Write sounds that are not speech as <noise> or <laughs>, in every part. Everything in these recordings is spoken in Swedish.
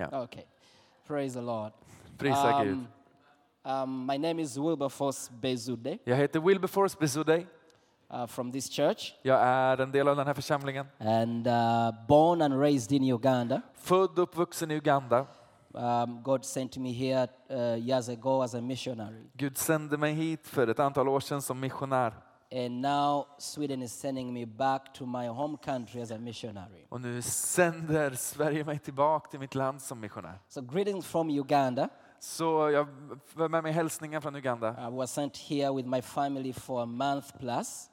Ja. Okay. Praise the Lord. Prisa Gud. Um, um, my name is Wilberforce Bezude Jag heter Wilberforce Besudey. uh, from this church Jag är en del av den här församlingen. and uh, born and raised in Uganda. Född och uppvuxen i Uganda. Um, God sent me here uh, years ago as a missionary. Gud sände mig hit för ett antal år sedan som missionär. And now Sweden is sending me back to my home country as a missionary. Och nu sänder Sverige mig tillbaka till mitt land som missionär. So, greetings from Uganda. Så jag var med mig hälsningar från Uganda. I was sent here with my family for a month plus.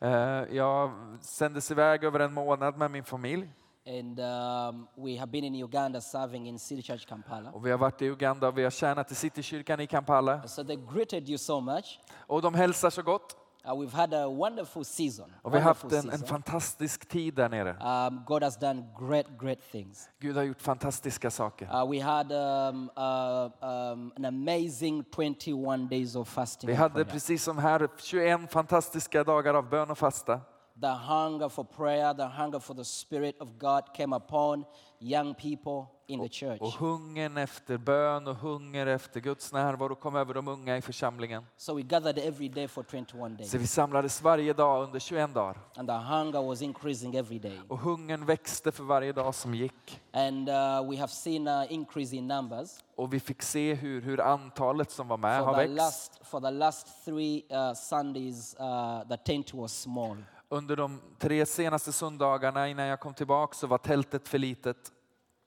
Eh, Jag sändes iväg över en månad med min familj. And um, we have been in Uganda serving in City Church Kampala. Och vi har varit i Uganda och vi har tjänat i Citykyrkan i Kampala. So they greeted you so much. Och de hälsar så gott. Uh, we've had a wonderful season. Och vi har haft en, en fantastisk tid där nere. Um, God has done great, great things. Gud har gjort fantastiska saker. Uh, we had um, uh, um, an amazing 21 days of fasting. Vi hade precis som här 21 fantastiska dagar av bön och fasta. The hunger for prayer, the hunger for the Spirit of God came upon young people in the church. Och hungern efter bön och hunger efter Guds närvaro kom över de unga i församlingen. So we gathered every day for 21 days. Så vi samlades varje dag under 21 dagar. And the hunger was increasing every day. Och hungern växte för varje dag som gick. And uh, we have seen an increase in numbers. Och vi fick se hur, hur antalet som var med har For the, växt. last, for the last three uh, Sundays, uh, the tent was small. Under de tre senaste söndagarna innan jag kom tillbaka så var tältet för litet.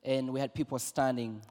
And we had people standing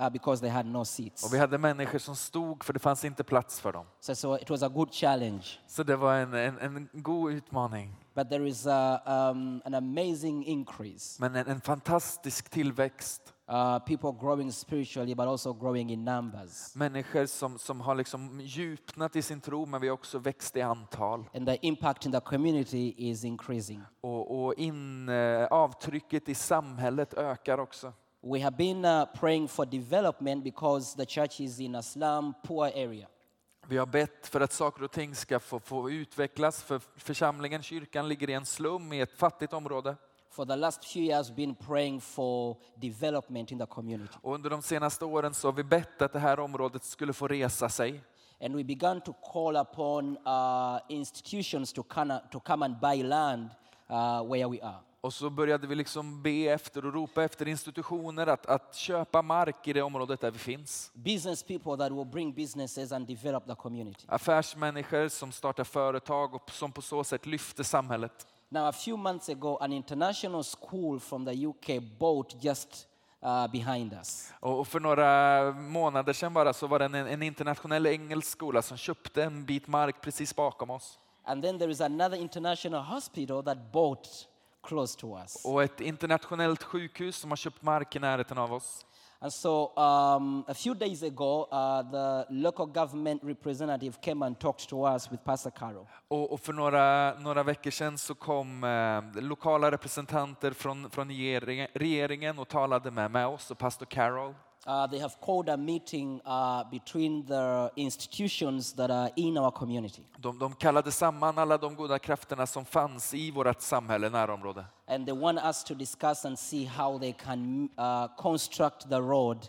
uh, because they had no seats. Och vi hade människor som stod för det fanns inte plats för dem. So, so it was a good challenge. Så det var en, en, en god utmaning. But there is a, um, an amazing increase. Men en, en fantastisk tillväxt. Uh, people growing spiritually, but also growing in numbers. Människor som, som har liksom djupnat i sin tro men vi har också växt i antal. And the impact in the community is increasing. Och, och in, eh, avtrycket i samhället ökar också. We have been uh, praying for development because the church is in a slum, poor area. Vi har bett för att saker och ting ska få, få utvecklas för församlingen, kyrkan ligger i en slum i ett fattigt område. For the last few years, been praying for development in the community. Och under de senaste åren så har vi bett att det här området skulle få resa sig. And we began to call upon uh, institutions to, kinda, to come and buy land uh, where we are. Och så började vi liksom be efter och ropa efter institutioner att, att köpa mark i det området där vi finns. Business people that will bring businesses and develop the community. Affärsmänniskor som startar företag och som på så sätt lyfter samhället. Now, a few months ago, an international school from the UK bought just uh, behind us. Och och för några månader sedan bara så var det en, en internationell engelsk skola som köpte en bit mark precis bakom oss. And then there is another international hospital that bought close to us. Och ett internationellt sjukhus som har köpt mark i närheten av oss. And so um, a few days ago, uh, the local government representative came and talked to us with Pastor Carol. Och, och för några, några veckor sedan så kom eh, lokala representanter från, från regeringen, och talade med, med oss och pastor Carol. Uh, they have called a meeting uh, between the institutions that are in our community. De, de kallade samman alla de goda krafterna som fanns i vårt samhälle, närområde. And they want us to discuss and see how they can uh, construct the road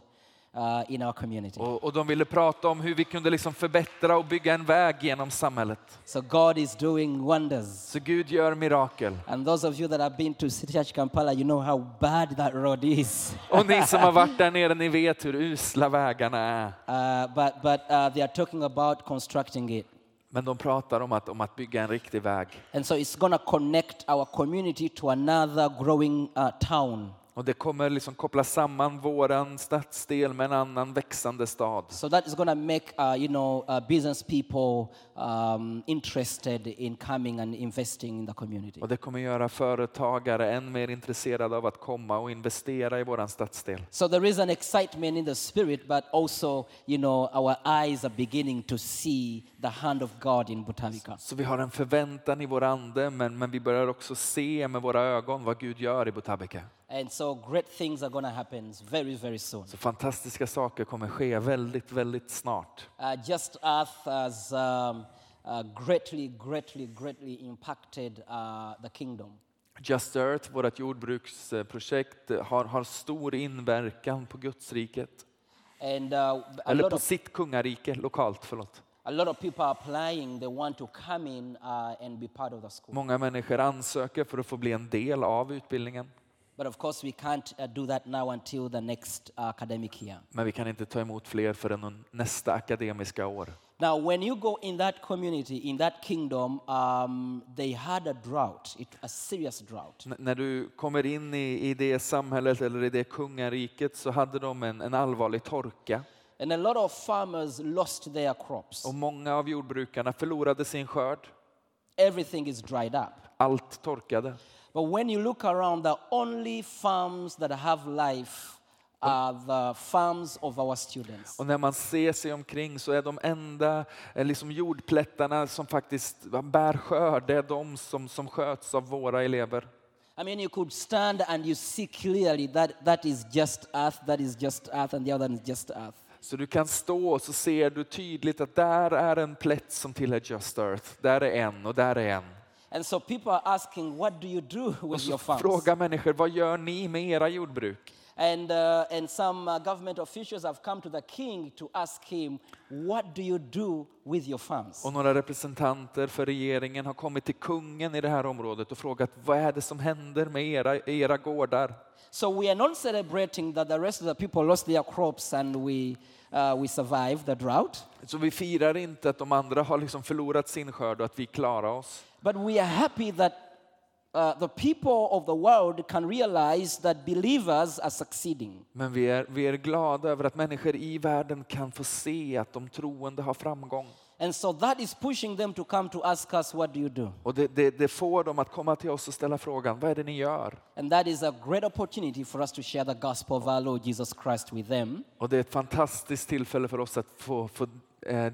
uh, in our community. Och, och de ville prata om hur vi kunde liksom förbättra och bygga en väg genom samhället. So God is doing wonders. Så Gud gör mirakel. And those of you that have been to City Church Kampala, you know how bad that road is. <laughs> Och ni som har varit där <laughs> nere, ni vet hur usla vägarna är. Uh, but but uh, they are talking about constructing it. Men de pratar om att, om att bygga en riktig väg. And so it's to connect our community to another growing uh, town. Och det kommer liksom koppla samman våran stadsdel med en annan växande stad. So that is going to make, uh, you know, uh, business people um, interested in coming and investing in the community. Och det kommer göra företagare än mer intresserade av att komma och investera i våran stadsdel. So there is an excitement in the spirit, but also, you know, our eyes are beginning to see the hand of God in Butavika. Så vi har en förväntan i vår ande, men, men vi börjar också se med våra ögon vad Gud gör i Butabika. And so great things are going to happen very, very soon. Så fantastiska saker kommer ske väldigt, väldigt snart. Uh, just Earth has um, uh, greatly, greatly, greatly impacted uh, the kingdom. Just Earth, vårt jordbruksprojekt, har, har stor inverkan på Gudsriket. And uh, a, Eller lot på of, sitt kungarike, lokalt. Förlåt. a lot of people are applying. They want to come in uh, and be part of the school. Många människor ansöker för att få bli en del av utbildningen. But of course, we can't uh, do that now until the next uh, academic year. Men vi kan inte ta emot fler förrän nästa akademiska år. Now, when you go in that community, in that kingdom, um, they had a drought, it, a serious drought. N- när du kommer in i, i det samhället eller i det kungariket så hade de en, en allvarlig torka. And a lot of farmers lost their crops. Och många av jordbrukarna förlorade sin skörd. Everything is dried up. Allt torkade. But when you look around, the only farms that have life are the farms of our students. Och när man ser sig omkring så är de enda eh, liksom jordplättarna som faktiskt bär skörd, det är de som, som sköts av våra elever. I mean, you could stand and you see clearly that that is just earth, that is just earth, and the other is just earth. Så du kan stå och så ser du tydligt att där är en plätt som tillhör Just Earth. Där är en och där är en. And so people are asking, what do you do with your farms? frågar människor, vad gör ni med era jordbruk? And, uh, and some uh, government officials have come to the king to ask him, What do you do with your farms? Och några representanter för regeringen har kommit till kungen i det här området och frågat, vad är det som händer med era, era gårdar? So we are not celebrating that the rest of the people lost their crops and we, uh, we survived the drought, Så vi firar inte att de andra har liksom förlorat sin skörd och att vi klarar oss. But we are happy that uh, the people of the world can realize that believers are succeeding. Men vi är, vi är glada över att människor i världen kan få se att de troende har framgång. And so that is pushing them to come to ask us, What do you do? Och det, det, det får dem att komma till oss och ställa frågan, vad är det ni gör? And that is a great opportunity for us to share the gospel of our Lord Jesus Christ with them. Och det är ett fantastiskt tillfälle för oss att få, få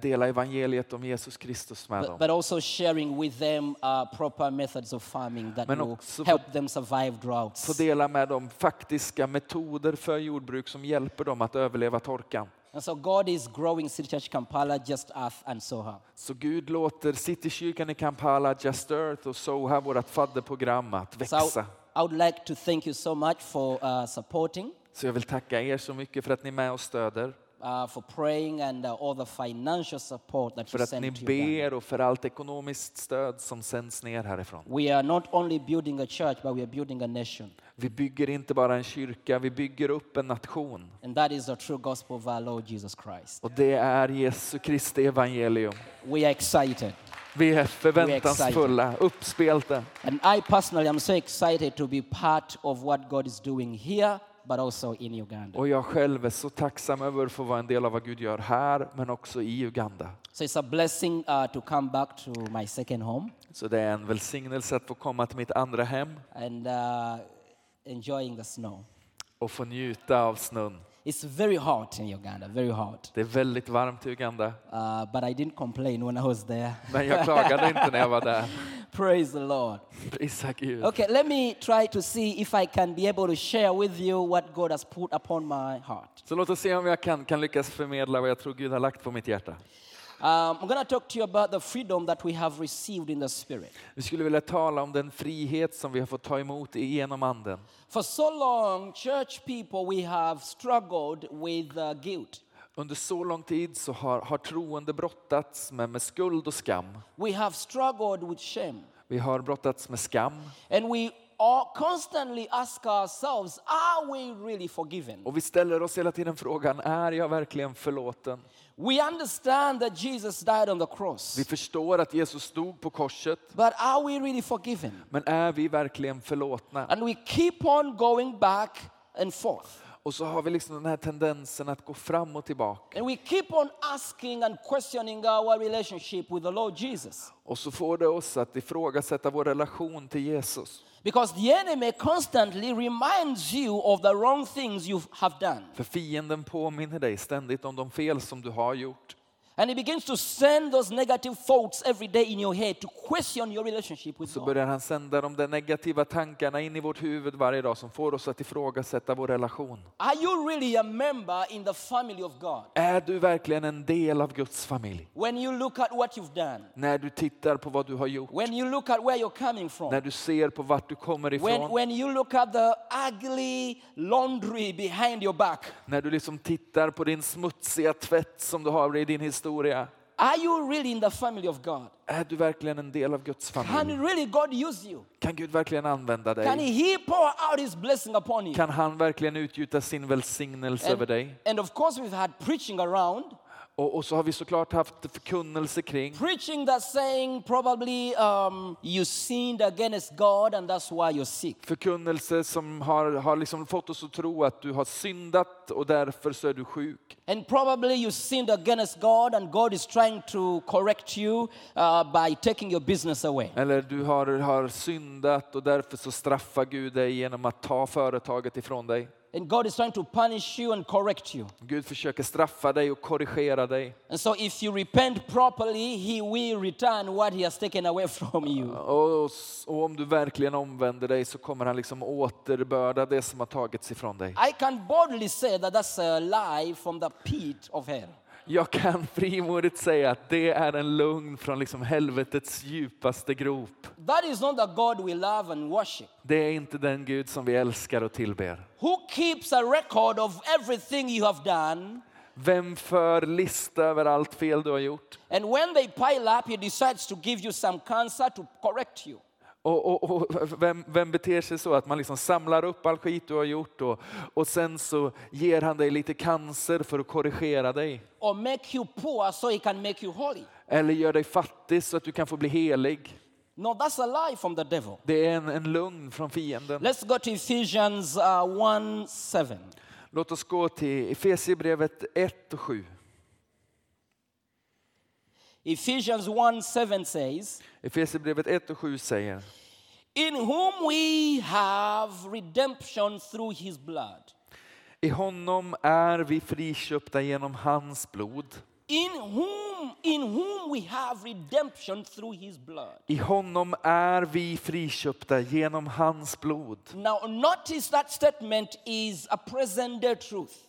dela evangeliet om Jesus Kristus med dem. but also sharing with them uh, proper methods of farming that Men will också få- help them survive Få droughts. dela med dem faktiska metoder för jordbruk som hjälper dem att överleva torkan. And so God is growing City Church Kampala, Just Earth, and Soha. Så Gud låter Citykyrkan i Kampala, Just Earth och Soha, vårt fadderprogram, att So växa. I would like to thank you so much for uh, supporting, Så jag vill tacka er så mycket för att ni är med och stöder. Uh, for praying, and uh, all the financial support that För you att ni ber och för allt ekonomiskt stöd som sänds ner härifrån. We are not only building a church, but we are building a nation. Vi bygger inte bara en kyrka, vi bygger upp en nation. And that is the true gospel of our Lord Jesus Christ. Och det är Jesu Kristi evangelium. We are excited. Vi är förväntansfulla, uppspelta. And I personally am so excited to be part of what God is doing here, but also in Uganda. Och jag själv är så tacksam över att få vara en del av vad Gud gör här, men också i Uganda. So it's a blessing uh, to come back to my second home Så det är en välsignelse att få komma till mitt andra hem and uh, enjoying the snow. och få njuta av snön. It's very hot in Uganda, very hot. Det är väldigt varmt i Uganda, Uh, but I didn't complain when I was there. <laughs> men jag klagade inte när jag var där. <laughs> Praise the Lord. Prisa Gud. Okay, let me try to see if I can be able to share with you what God has put upon my heart. Så låt oss se om jag kan, kan lyckas förmedla vad jag tror Gud har lagt på mitt hjärta. Um, I'm going to talk to you about the freedom that we have received in the Spirit. Vi skulle vilja tala om den frihet som vi har fått ta emot genom Anden. For so long, church people, we have struggled with uh, guilt. Under så lång tid så har, har troende brottats med, med skuld och skam. We have struggled with shame. Vi har brottats med skam And we all constantly ask ourselves, are we really forgiven? och vi ställer oss hela tiden frågan, är jag verkligen förlåten? We understand that Jesus died on the cross, Vi förstår att Jesus stod på korset, but are we really forgiven? men är vi verkligen förlåtna? And we keep on going back and forth. Och så har vi liksom den här tendensen att gå fram och tillbaka. And we keep on asking and questioning our relationship with the Lord Jesus. Och så får det oss att ifrågasätta vår relation till Jesus. Because the enemy constantly reminds you of the wrong things you have done. För fienden påminner dig ständigt om de fel som du har gjort. And he begins to send those negative thoughts every day in your head to question your relationship with så God. börjar han sända de där negativa tankarna in i vårt huvud varje dag som får oss att ifrågasätta vår relation. Are you really a member in the family of God? Är du verkligen en del av Guds familj? When you look at what you've done, När du tittar på vad du har gjort, when you look at where you're coming när from, du ser på vart du kommer when, ifrån, when you look at the ugly laundry behind your back, när du liksom tittar på din smutsiga tvätt som du har i din historia. Are you really in the family of God? Är du verkligen en del av Guds Can familj? really God use you? Kan Gud verkligen använda Can dig? He pour out His blessing upon you? Kan han verkligen utgjuta sin välsignelse över dig? and of course, we've had preaching around, Och, och så har vi såklart haft förkunnelse kring. preaching that's saying probably um, you sinned against God and that's why you're sick. Förkunnelse som har, har liksom fått oss att tro att du har syndat och därför så är du sjuk. And probably you sinned against God and God is trying to correct you uh, by taking your business away. Eller du har, har syndat och därför så straffar Gud dig genom att ta företaget ifrån dig. And God is trying to punish you and correct you. Gud försöker straffa dig och korrigera dig. And so if you repent properly, He will return what He has taken away from you. Och, och om du verkligen omvänder dig så kommer han liksom återbörda det som har tagits ifrån dig. I can boldly say that that's a lie from the pit of hell. Jag kan frimodigt säga att det är en lugn från liksom helvetets djupaste grop. That is not the God we love and worship. Det är inte den Gud som vi älskar och tillber. Who keeps a record of everything you have done? Vem för lista över allt fel du har gjort? And when they pile up, He decides to give you some cancer to correct you. Och, och, och vem, vem beter sig så att man liksom samlar upp all skit du har gjort och, och sen så ger han dig lite cancer för att korrigera dig? Or make you poor so He can make you holy. Eller gör dig fattig så att du kan få bli helig? No, that's a lie from the devil. Det är en, en lugn från fienden. Let's go to Ephesians uh, 1 7. Låt oss gå till Efesierbrevet 1 och 7. Ephesians 1 7 says, Efesierbrevet 1 och 7 säger In whom we have redemption through his blood. I honom är vi friköpta genom hans blod. In whom, in whom we have redemption through his blood. I honom är vi friköpta genom hans blod. Now, notice that statement is a present day truth.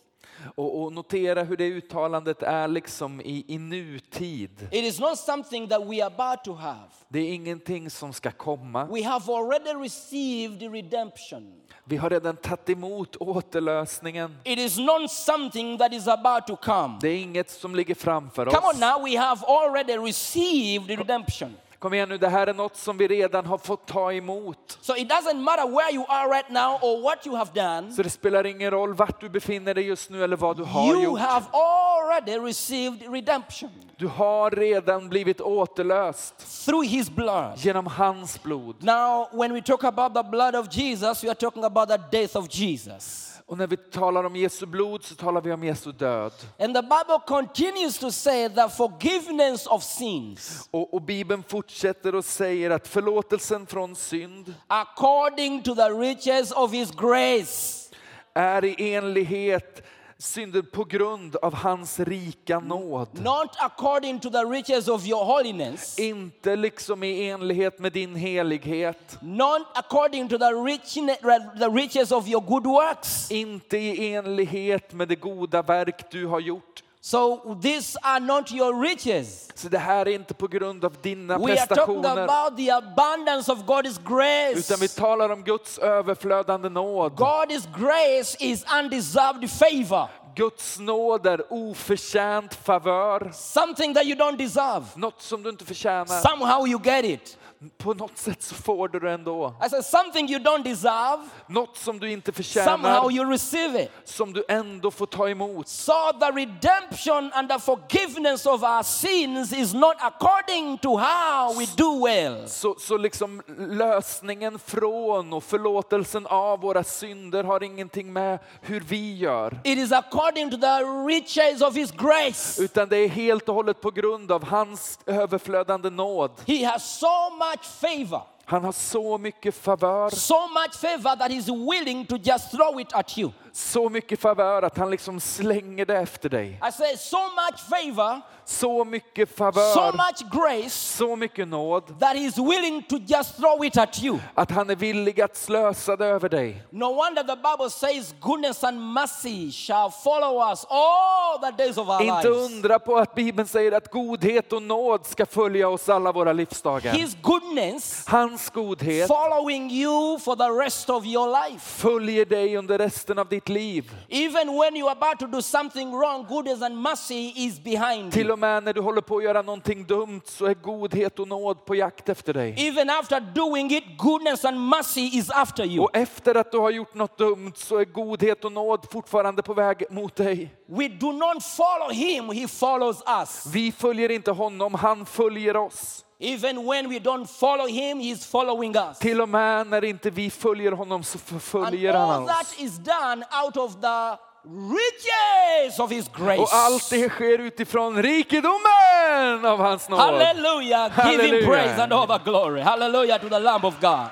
Och, och notera hur det uttalandet är liksom i, i nutid. It is not something that we are about to have. Det är ingenting som ska komma. We have already received redemption. Vi har redan tagit emot återlösningen. It is not something that is about to come. Det är inget som ligger framför Come on oss. now, we have already received redemption. Kom igen nu, det här är något som vi redan har fått ta emot. So it doesn't matter where you are right now or what you have done. Så det spelar ingen roll vart du befinner dig just nu eller vad du har You gjort. have already received redemption Du har redan blivit återlöst through his blood. genom hans blod. Now, when we talk about the blood of Jesus, we are talking about the death of Jesus. Och när vi talar om Jesu blod så talar vi om Jesu död. And the Bible continues to say that forgiveness of sins, Och, och Bibeln fortsätter och säger att förlåtelsen från synd according to the riches of his grace, är i enlighet synden på grund av hans rika nåd. not according to the riches of your holiness, Inte liksom i enlighet med din helighet. not according to the, richne- the riches of your good works. Inte i enlighet med det goda verk du har gjort. So these are not your riches. Så det här är inte på grund av dina We are talking prestationer. about the abundance of God's grace. Utan vi talar om Guds överflödande nåd. God's grace is undeserved favor, Guds nåd är oförtjänt favör. something that you don't deserve. Något som du inte förtjänar. Somehow you get it. På något sätt så får du det ändå. I said something you don't deserve, Något som du inte somehow förtjänar. you receive it. Som du ändå får ta emot. So the redemption and the forgiveness of our sins is not according to how we do well. Så, så liksom lösningen från och förlåtelsen av våra synder har ingenting med hur vi gör. It is according to the riches of his grace. Utan det är helt och hållet på grund av hans överflödande nåd. He has so much favor, Han har så mycket favör. so much favor that he's willing to just throw it at you. Så mycket favör att han liksom slänger det efter dig. I say, so much favor, Så mycket so favör, much grace så mycket nåd that he's willing to just throw it at you. att han är villig att slösa det över dig. No wonder the Bible says, goodness and mercy shall follow us all the days of our Inte lives. undra på att Bibeln säger att godhet och nåd ska följa oss alla våra livsdagar. His goodness Hans godhet following you for the rest of your life. följer dig under resten av ditt liv. Even when you're about to do something wrong, goodness and mercy is behind Till you. och med när du håller på att göra någonting dumt så är godhet och nåd på jakt efter dig. Even after doing it, goodness and mercy is after you. Och efter att du har gjort något dumt så är godhet och nåd fortfarande på väg mot dig. We do not follow him, he follows us. Vi följer inte honom, han följer oss. Even when we don't follow him, he's following us. Till och med när inte vi följer honom så And förföljer all han that oss. is done out of the riches of his grace. Och allt det sker utifrån rikedomen av hans nåd. Hallelujah. Give him praise and all the glory. Hallelujah to the Lamb of God.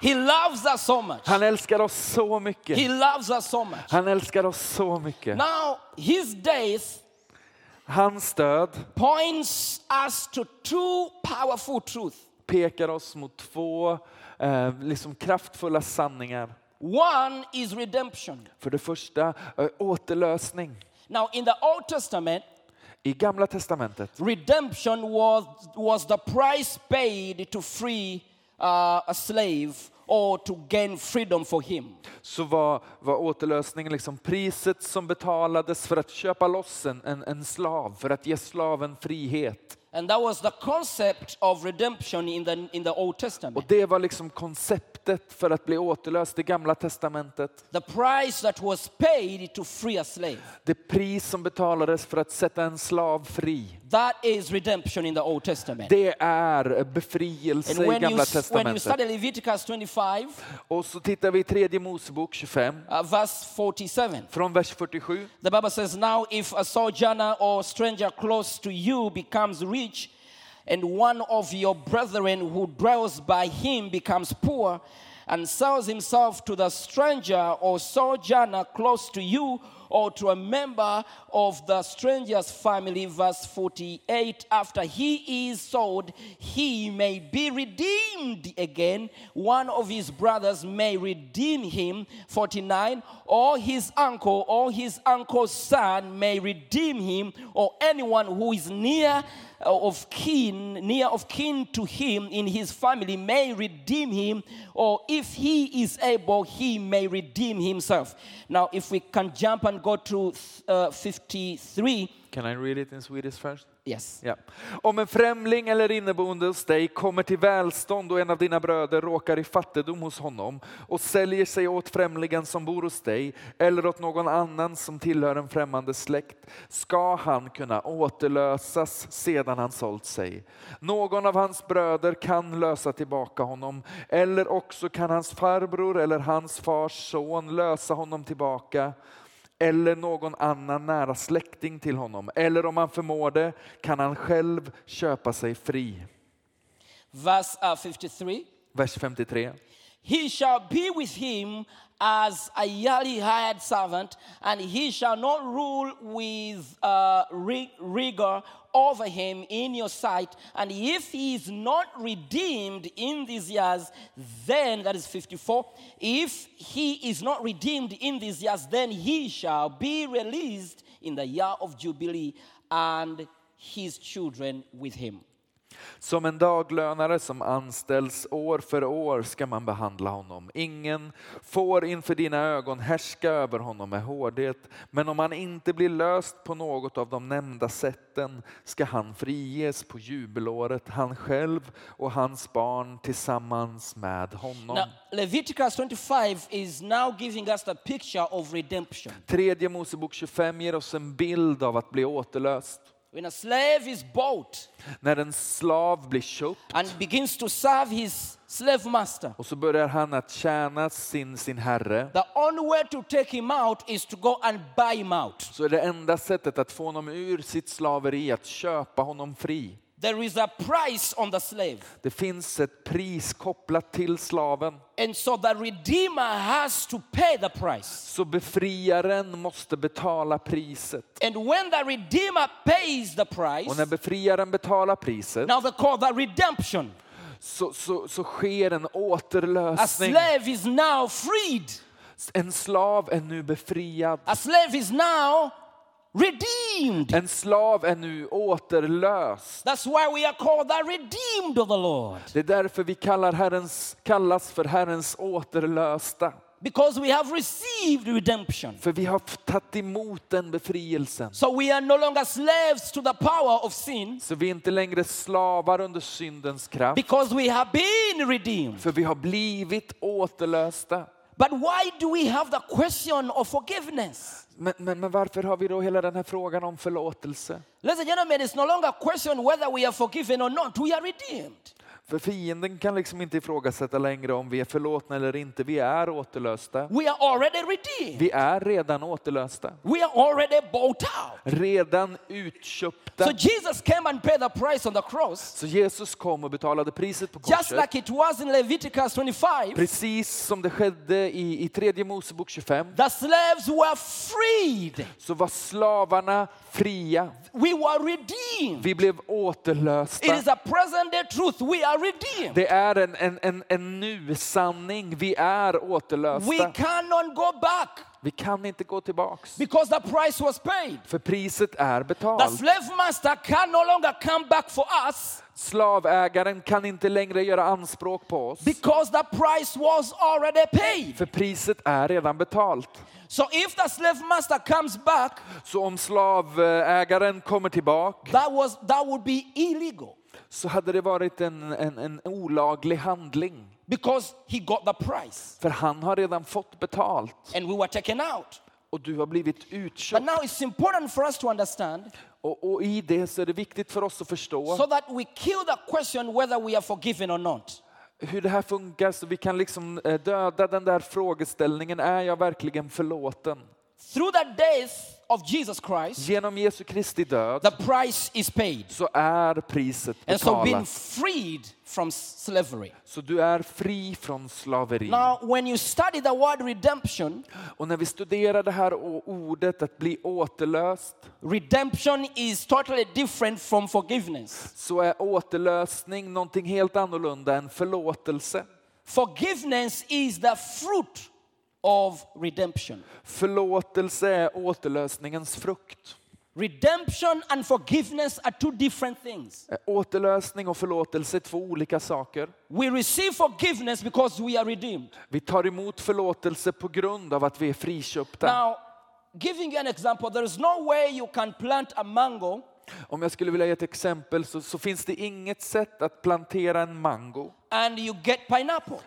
He loves us so much. Han älskar oss så He mycket. loves us so much. Han älskar oss så mycket. Now, his death Hans död points us to two powerful truths. pekar oss mot två eh, liksom kraftfulla sanningar. One is redemption. För det första, eh, återlösning. Now, in the Old Testament, I Gamla Testamentet redemption was, was the price paid to free uh, a slave or to gain freedom for him. så var, var återlösningen liksom priset som betalades för att köpa loss en, en, en slav, för att ge slaven frihet. And that was the concept of redemption in the, in the Old Och Testament. det var liksom konceptet för att bli återlöst i Gamla Testamentet. The price that was paid to free a slave. Det pris som betalades för att sätta en slav fri. That is redemption in the Old Testament. Det är befrielse And i when you, Gamla when you Testamentet. study Leviticus 25, Och så tittar vi i tredje Mosebok 25, uh, verse 47, från vers 47. the Bible says, Now if a sojourner or stranger close to you becomes rich, and one of your brethren who dwells by him becomes poor, and sells himself to the stranger or sojourner close to you, or to a member of the stranger's family, verse 48, after he is sold, he may be redeemed again. One of his brothers may redeem him, 49, or his uncle or his uncle's son may redeem him, or anyone who is near of kin, near of kin to him in his family may redeem him, or if he is able, he may redeem himself. Now, if we can jump and go to uh, 53, Can I read it in Swedish first? Yes. Ja. Om en främling eller inneboende hos dig kommer till välstånd och en av dina bröder råkar i fattigdom hos honom och säljer sig åt främlingen som bor hos dig eller åt någon annan som tillhör en främmande släkt ska han kunna återlösas sedan han sålt sig. Någon av hans bröder kan lösa tillbaka honom eller också kan hans farbror eller hans fars son lösa honom tillbaka eller någon annan nära släkting till honom. Eller om han förmår det kan han själv köpa sig fri. Uh, 53. Vers 53. He shall be with him as a yearly hired servant, and he shall not rule with uh, ri- rigor over him in your sight. And if he is not redeemed in these years, then, that is 54, if he is not redeemed in these years, then he shall be released in the year of Jubilee, and his children with him. Som en daglönare som anställs år för år ska man behandla honom. Ingen får inför dina ögon härska över honom med hårdhet, men om han inte blir löst på något av de nämnda sätten ska han friges på jubelåret, han själv och hans barn tillsammans med honom. Now, Leviticus 25 is now giving us the picture of redemption. Tredje Mosebok 25 ger oss en bild av att bli återlöst. When a slave is bought När en slav blir köpt and begins to serve his slave master, och så börjar han att tjäna sin, sin herre the only way to take him out is to go and buy him out. så är det enda sättet att få honom ur sitt slaveri att köpa honom fri. There is a price on the slave. Det finns ett pris kopplat till slaven. And so the Redeemer has to pay the price. Så befriaren måste betala priset. And when the Redeemer pays the price, Och när befriaren betalar priset now they call that redemption. så, så, så sker en A återlösning. slave is now freed. En slav är nu befriad. A slave is now redeemed. En slav är nu återlöst. That's why we are called the redeemed of the Lord. Det är därför vi kallar Herrens, kallas för Herrens återlösta. Because we have received redemption. För vi har tagit emot den befrielsen. So we are no longer slaves to the power of sin Så vi är inte längre slavar under syndens kraft. because we have been redeemed. För vi har blivit återlösta. But why do we have the question of forgiveness? Men, men, men varför har vi då hela den här frågan om förlåtelse? Ladies and gentlemen, it's no longer a question whether we are forgiven or not. We are redeemed. För fienden kan liksom inte ifrågasätta längre om vi är förlåtna eller inte. Vi är återlösta. We are already redeemed. Vi är redan återlösta. We are already bought out. Redan utköpta. So Jesus came and paid the price on the cross, Så Jesus kom och betalade priset på just korset. like it was in Leviticus 25. Precis som det skedde i, i tredje Mosebok 25 The slaves were freed. så var slavarna fria. We were redeemed. Vi blev It återlösta. is a present day truth. We are redeemed. Det är en, en, en, en nu-sanning. Vi är We återlösta. cannot go back Vi kan inte gå tillbaks. because the price was paid. För priset är The betalt. slave master can no longer come back for us Slavägaren kan inte längre göra anspråk på oss. because the price was already paid. För priset är redan betalt. So if the slave master comes back, Så om slavägaren kommer tillbaka that was that would be illegal så hade det varit en, en, en olaglig handling. because he got the price För han har redan fått betalt and we were taken out. och du har blivit But utköpt. now it's important for us to understand Och, och i det så är det viktigt för oss att förstå so that we kill the question whether we are forgiven or not. hur det här funkar så vi kan liksom eh, döda den där frågeställningen, är jag verkligen förlåten? Through the death of Jesus Christ, Genom Jesu Kristi död the price is paid. så är priset And so being betalat. freed from slavery. Så du är fri från slaveri. Now, when you study the word redemption, Och när vi studerar det här ordet att bli återlöst redemption is totally different from forgiveness. så är återlösning någonting helt annorlunda än förlåtelse. Forgiveness is the fruit of redemption. Förlåtelse är återlösningens frukt. Redemption and forgiveness are two different things. Återlösning och förlåtelse är två olika saker. We receive forgiveness because we are redeemed. Vi tar emot förlåtelse på grund av att vi är friköpta. Now, giving you an example, there is no way you can plant a mango Om jag skulle vilja ge ett exempel så, så finns det inget sätt att plantera en mango and you get pineapple.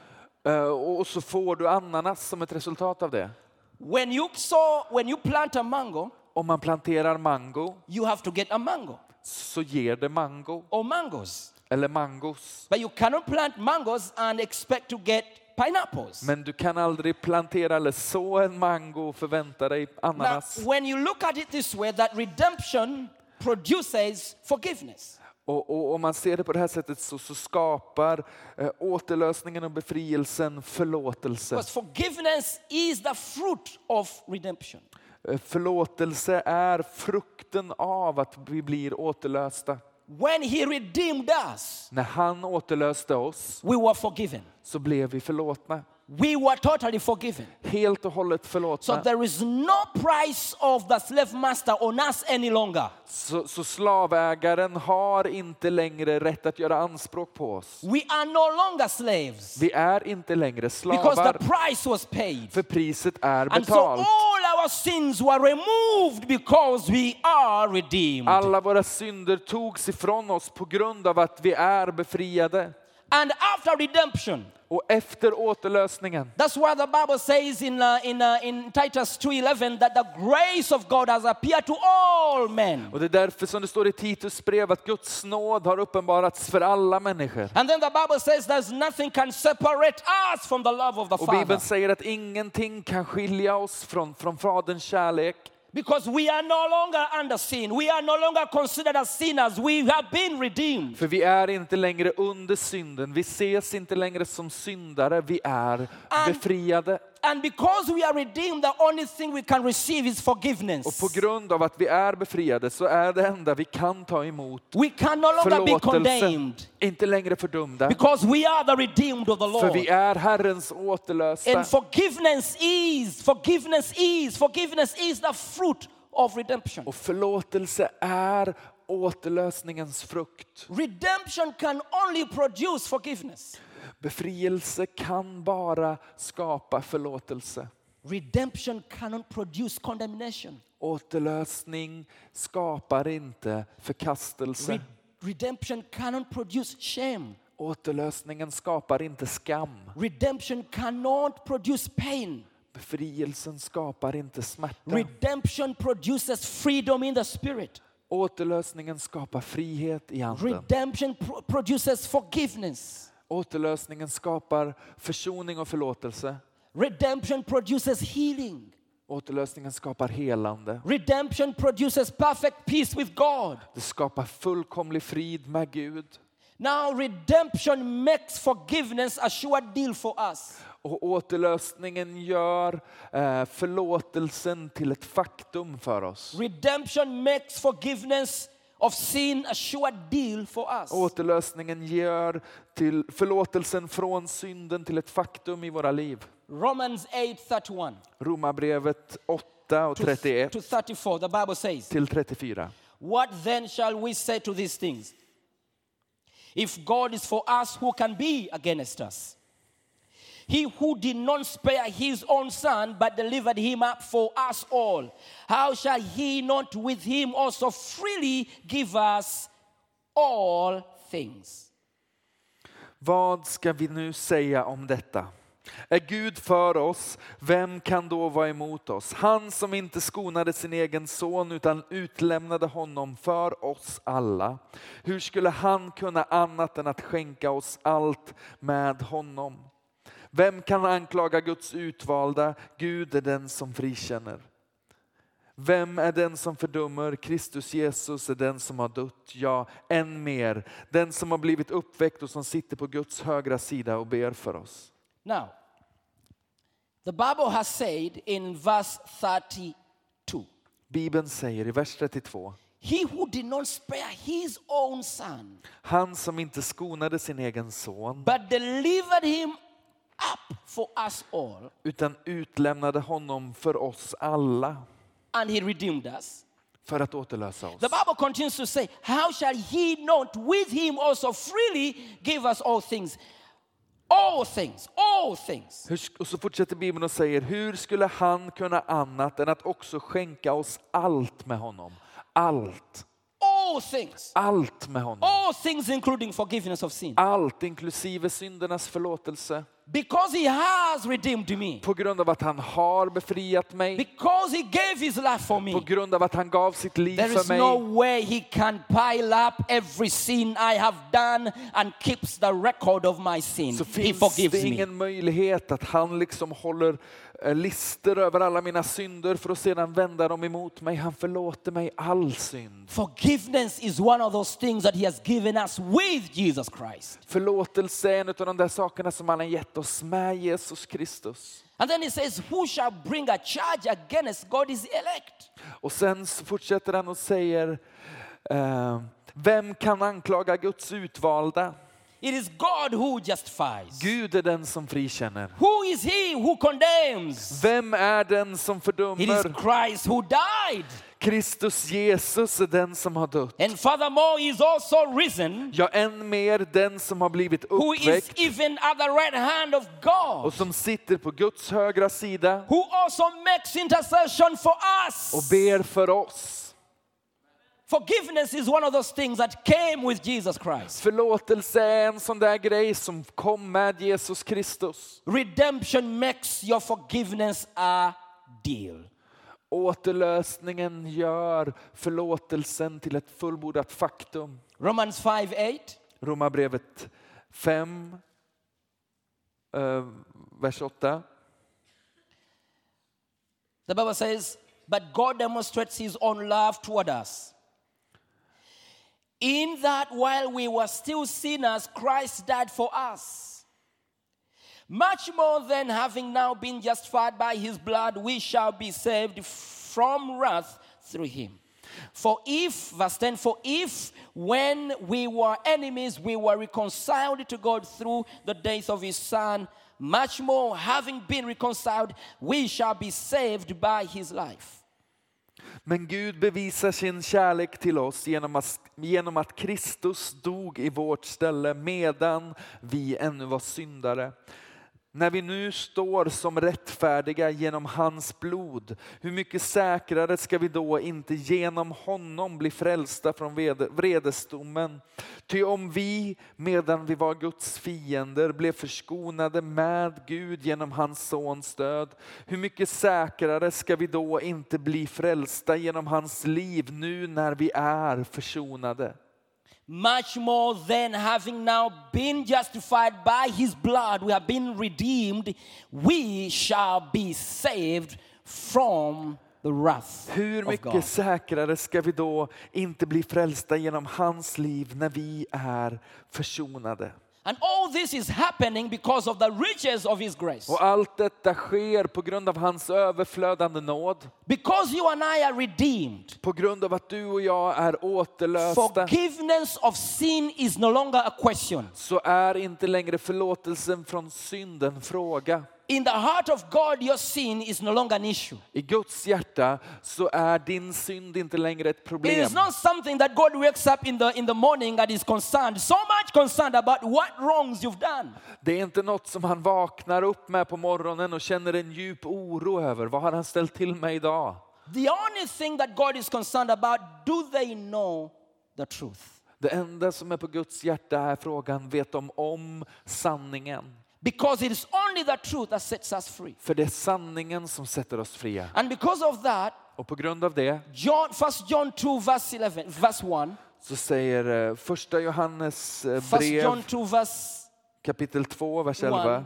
Eh, och så får du ananas som ett resultat av det. When you saw, when you plant a mango, Om man planterar mango you have to get a mango så ger det mango or mangoes. eller mangos. But you cannot plant mangoes and expect to get pineapples. Men du kan aldrig plantera eller så en mango och förvänta dig Now, ananas. when you look at it this way, that redemption produces forgiveness. Och, om man ser det på det här sättet så, så skapar eh, återlösningen och befrielsen förlåtelse. Because forgiveness is the fruit of redemption. Eh, Förlåtelse är frukten av att vi blir återlösta. When he redeemed us, När han återlöste oss we were forgiven. så blev vi förlåtna. We were totally forgiven. Helt och hållet So förlåtna. there is no price of the slave master on us any longer. Så, så slavägaren har inte längre rätt att göra anspråk på oss. We are no longer slaves Vi är inte längre because slavar, the price was paid. för priset är And so betalt. all our sins were removed because we are redeemed. Alla våra synder togs ifrån oss på grund av att vi är befriade. And after redemption, Och efter återlösningen that's why the Bible says in, uh, in, uh, in Titus 2.11 that the grace of God has appeared to all men. Och det är därför som det står i Titus brev att Guds nåd har uppenbarats för alla människor. And then the Bible says there's nothing can separate us from the love of the Och Father. Bibeln säger att ingenting kan skilja oss från, från Faderns kärlek. Because we are no longer under sin. We are no longer considered as sinners. We have been redeemed. För vi är inte längre under synden, vi ses inte längre som syndare, vi är And- befriade. And because we are redeemed, the only thing we can receive is forgiveness. Och på grund av att vi är befriade så är det enda vi kan ta emot We can no longer be condemned inte längre fördömda. because we are the redeemed of the För Lord. vi är Herrens återlösta. And forgiveness is, forgiveness is, forgiveness is the fruit of redemption. Och förlåtelse är återlösningens frukt. Redemption can only produce forgiveness. Befrielse kan bara skapa förlåtelse. Redemption cannot produce condemnation. Återlösning skapar inte förkastelse. Re- redemption cannot produce shame. Återlösningen skapar inte skam. Redemption cannot produce pain. Befrielsen skapar inte smärta. Redemption produces freedom in the spirit. Återlösningen skapar frihet i anden. Redemption pro- produces forgiveness. Återlösningen skapar försoning och förlåtelse. Redemption produces healing. Återlösningen skapar helande. Redemption produces perfect peace with God. Det skapar fullkomlig frid med Gud. Now, redemption makes forgiveness a sure deal for us. Och återlösningen gör eh, förlåtelsen till ett faktum för oss. Redemption makes forgiveness of sin a sure deal for us. Återlösningen gör till förlåtelsen från synden till ett faktum i våra liv. Romans 8:31 Romarbrevet 8 och 31 to 34, the Bible says, till 34. What then shall we say to these things? If God is for us, who can be against us? He who did not spare his own son, but delivered him up for us all, how shall he not with him also freely give us all things? Vad ska vi nu säga om detta? Är Gud för oss, vem kan då vara emot oss? Han som inte skonade sin egen son utan utlämnade honom för oss alla. Hur skulle han kunna annat än att skänka oss allt med honom? Vem kan anklaga Guds utvalda? Gud är den som frikänner. Vem är den som fördömer? Kristus Jesus är den som har dött, ja, än mer, den som har blivit uppväckt och som sitter på Guds högra sida och ber för oss. Now, the Bible has said in verse 32 Bibeln säger i vers 32, He who did not spare his own son, han som inte skonade sin egen son but delivered him up for us all, utan utlämnade honom för oss alla and he redeemed us. för att återlösa oss. The Bible continues to say, How shall he not with him also freely give us all things? All things, all things. Hur, och så fortsätter Bibeln och säger, hur skulle han kunna annat än att också skänka oss allt med honom? Allt, All things. allt med honom. All things, including forgiveness of sin. Allt inklusive syndernas förlåtelse. Because he has redeemed me. På grund av att han har befriat mig. Because he gave his life for På me. grund av att han gav sitt liv There is för no mig. way he can pile up every sin I have done and keeps the record of my sin. Så He finns forgives det me. ingen möjlighet att han liksom håller lister över alla mina synder för att sedan vända dem emot mig. Han förlåter mig all synd. Forgiveness is one of those things that he has given us with Jesus Christ. Förlåtelse är en av de där sakerna som han har gett oss med Jesus Kristus. And then he says, Who shall bring a charge against God is elect? Och sen fortsätter han och säger, eh, vem kan anklaga Guds utvalda? It is God who justifies. Gud är den som frikänner. Who is he who condemns? Vem är den som It is fördömer? Christ who died. Kristus Jesus är den som har dött. And furthermore, he is also risen, Ja, än mer den som har blivit who is uppväckt even at the right hand of God. och som sitter på Guds högra sida who also makes intercession for us. och ber för oss. Forgiveness is one of those things that came with Jesus Christ. Förlåtelse är en sån där grej som kom med Jesus Kristus. Redemption makes your forgiveness a deal. Återlösningen gör förlåtelsen till ett fullbordat faktum. Romans 5 8. Romarbrevet 5, eh, vers 8. The Bible says, but God demonstrates his own love toward us. In that while we were still sinners, Christ died for us. Much more than having now been justified by his blood, we shall be saved from wrath through him. For if, verse 10, for if when we were enemies, we were reconciled to God through the death of his son, much more, having been reconciled, we shall be saved by his life. Men Gud bevisar sin kärlek till oss genom att, genom att Kristus dog i vårt ställe medan vi ännu var syndare. När vi nu står som rättfärdiga genom hans blod, hur mycket säkrare ska vi då inte genom honom bli frälsta från vredesdomen? Ty om vi, medan vi var Guds fiender, blev förskonade med Gud genom hans sons död, hur mycket säkrare ska vi då inte bli frälsta genom hans liv nu när vi är försonade? Much more than having now been justified by his blood, we have been redeemed, we shall be saved from the wrath Hur mycket säkrare ska vi då inte bli frälsta genom hans liv när vi är försonade? And all this is happening because of the riches of his grace. Och allt detta sker på grund av hans överflödande nåd. Because you and I are redeemed, På grund av att du och jag är återlösta forgiveness of sin is no longer a question. så är inte längre förlåtelsen från synd en fråga. In the heart of God, your sin is no longer an issue. I Guds hjärta så är din synd inte längre ett It problem. is not something that God wakes up in the, in the morning and is concerned, so much concerned about what wrongs you've done. Det är inte något som han vaknar upp med på morgonen och känner en djup oro över. Vad har han ställt till mig idag? The only thing that God is concerned about, do they know the truth? Det enda som är på Guds hjärta är frågan, vet de om sanningen? Because it is only the truth that sets us free. För det är sanningen som sätter oss fria. And because of that, Och på grund av det John, 1 John 2, verse 11, verse 1. så säger eh, första Johannes eh, 1 John brev 2, verse kapitel 2, vers 11. 1.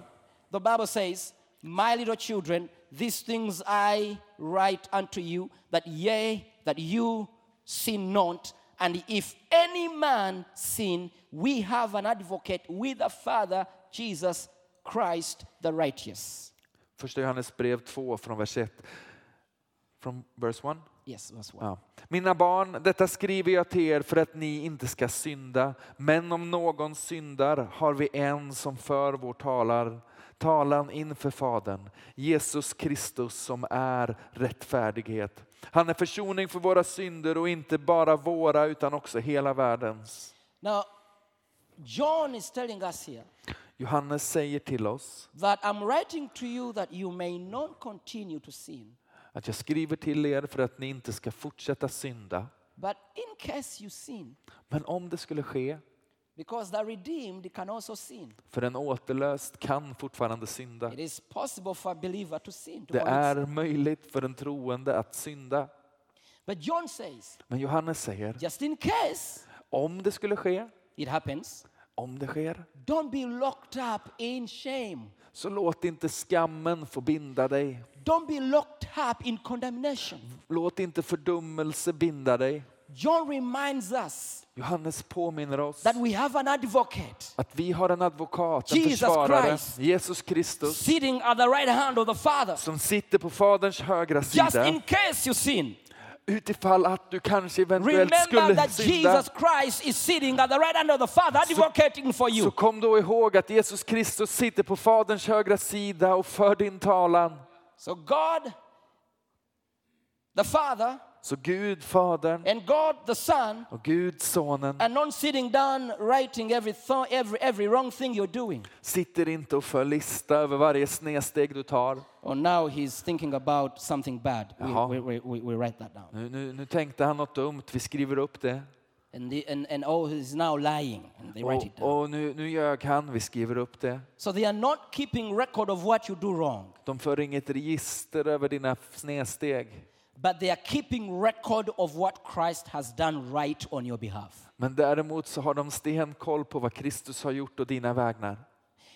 The Bible says, My little children, these things I write unto you, that ye, that you sin not. And if any man sin, we have an advocate with the Father, Jesus Christ the righteous. Första Johannes brev 2 från vers 1. Från vers 1. Yes, verse 1. Ja. Mina barn, detta skriver jag till er för att ni inte ska synda. Men om någon syndar har vi en som för vår talar, talan inför Fadern, Jesus Kristus som är rättfärdighet. Han är försoning för våra synder och inte bara våra utan också hela världens. Now, John is telling us here Johannes säger till oss that I'm writing to you that you may not continue to sin. att jag skriver till er för att ni inte ska fortsätta synda. But in case you sin, Men om det skulle ske, because the redeemed can also sin. för en återlöst kan fortfarande synda. It is possible for a believer to sin. To Det commit är sin. möjligt för en troende att synda. But John says, Men Johannes säger, just in case om det skulle ske, it happens, om det sker, don't be locked up in shame. så låt inte skammen få binda dig. Don't be locked up in condemnation. Låt inte fördummelse binda dig. John reminds us Johannes påminner oss that we have an advocate att vi har en advokat, en Jesus försvarare, Christ. Jesus Kristus, sitting at the right hand of the Father. som sitter på Faderns högra Just sida. in case you sin, Utifall att du kanske eventuellt remember skulle that synda, Jesus Christ is sitting at the right hand of the Father, advocating for så kom då ihåg att Jesus Kristus sitter på Faderns högra sida och för din talan. So God, the Father, Så Gud, Fadern and God, the Son, och Gud, Sonen, are not sitting down writing every, every, every wrong thing you're doing. sitter inte och för lista över varje snedsteg du tar. Or now he's thinking about something bad. We, Jaha. we, we, we, we write that down. Nu, nu, nu tänkte han något dumt, vi skriver upp det. And, the, and, and oh, he's now lying. And they write it down. Och nu, nu ljög han, vi skriver upp det. So they are not keeping record of what you do wrong, De för inget register över dina snedsteg. But they are keeping record of what Christ has done right on your behalf. Men däremot så har de stenkoll på vad Kristus har gjort och dina vägnar.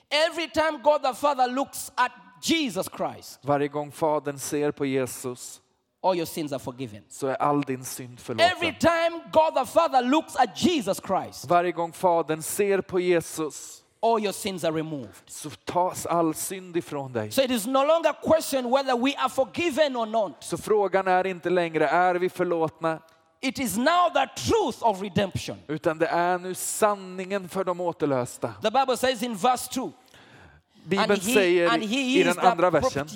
Every time God the Father looks at Jesus Christ, Varje gång Fadern ser på Jesus all your sins are forgiven. så är all din synd Every förlåten. time God the Father looks at Jesus Christ, Varje gång Fadern ser på Jesus all your sins are removed. så tas all synd ifrån dig. So it is no longer a question whether we are forgiven or not. Så frågan är inte längre, är vi förlåtna? It is now the truth of redemption. Utan det är nu sanningen för de återlösta. The Bible says in verse 2 Bibeln and he, säger he i den andra versen,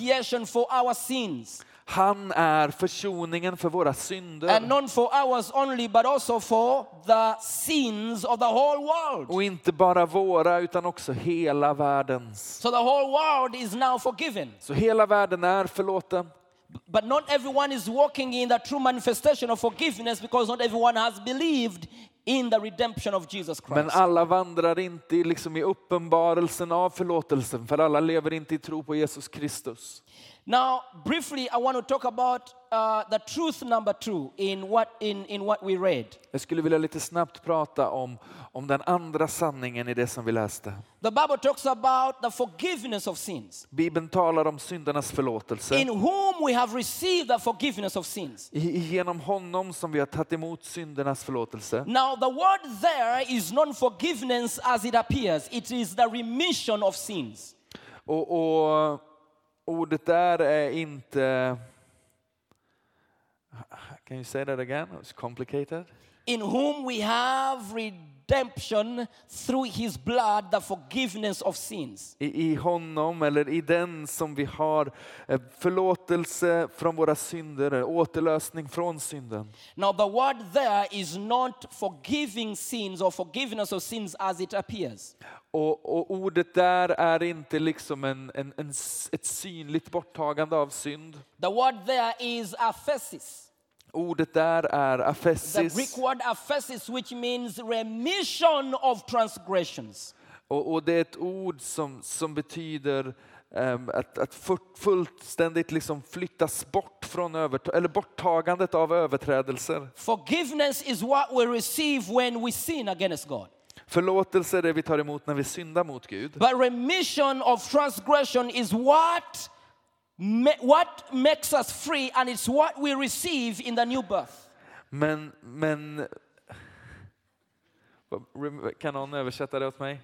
han är försoningen för våra And synder. not for ours only, but also for the sins of the whole world. Och inte bara våra utan också hela världens. So the whole world is now forgiven. Så hela världen är förlåten. But not everyone is walking in the true manifestation of forgiveness because not everyone has believed in the redemption of Jesus Men Christ. alla vandrar inte liksom i uppenbarelsen av förlåtelsen, för alla lever inte i tro på Jesus Kristus. Now, briefly, I want to talk about uh, the truth number two in what, in, in what we read. Jag skulle vilja lite snabbt prata om, om den andra sanningen i det som vi läste. The Bible talks about the forgiveness of sins, Bibeln talar om syndernas förlåtelse. in whom we have received the forgiveness of sins. I- Genom honom som vi har tagit emot syndernas förlåtelse. Now, the word there is not forgiveness as it appears, it is the remission of sins. Och, och ordet där är inte... Can you say that again? It's complicated. in whom we have redemption through his blood, the forgiveness of sins. I, I honom, eller i den som vi har eh, förlåtelse från våra synder, eh, återlösning från synden. Now, the word there is not forgiving sins or forgiveness of sins as it appears. Och, och ordet där är inte liksom en, en, en, ett synligt borttagande av synd. The word there is aphesis. Ordet där är The afessis. Greek word aphesis, which means remission of transgressions. Och, och det är ett ord som, som betyder ehm, att, att fullständigt liksom flyttas bort från övert- eller borttagandet av överträdelser. Forgiveness is what we receive when we sin against God. Förlåtelse är det vi tar emot när vi syndar mot Gud. But remission of transgression is what, what makes us free, and it's what we receive in the new birth. Men, men... Kan någon översätta det åt mig?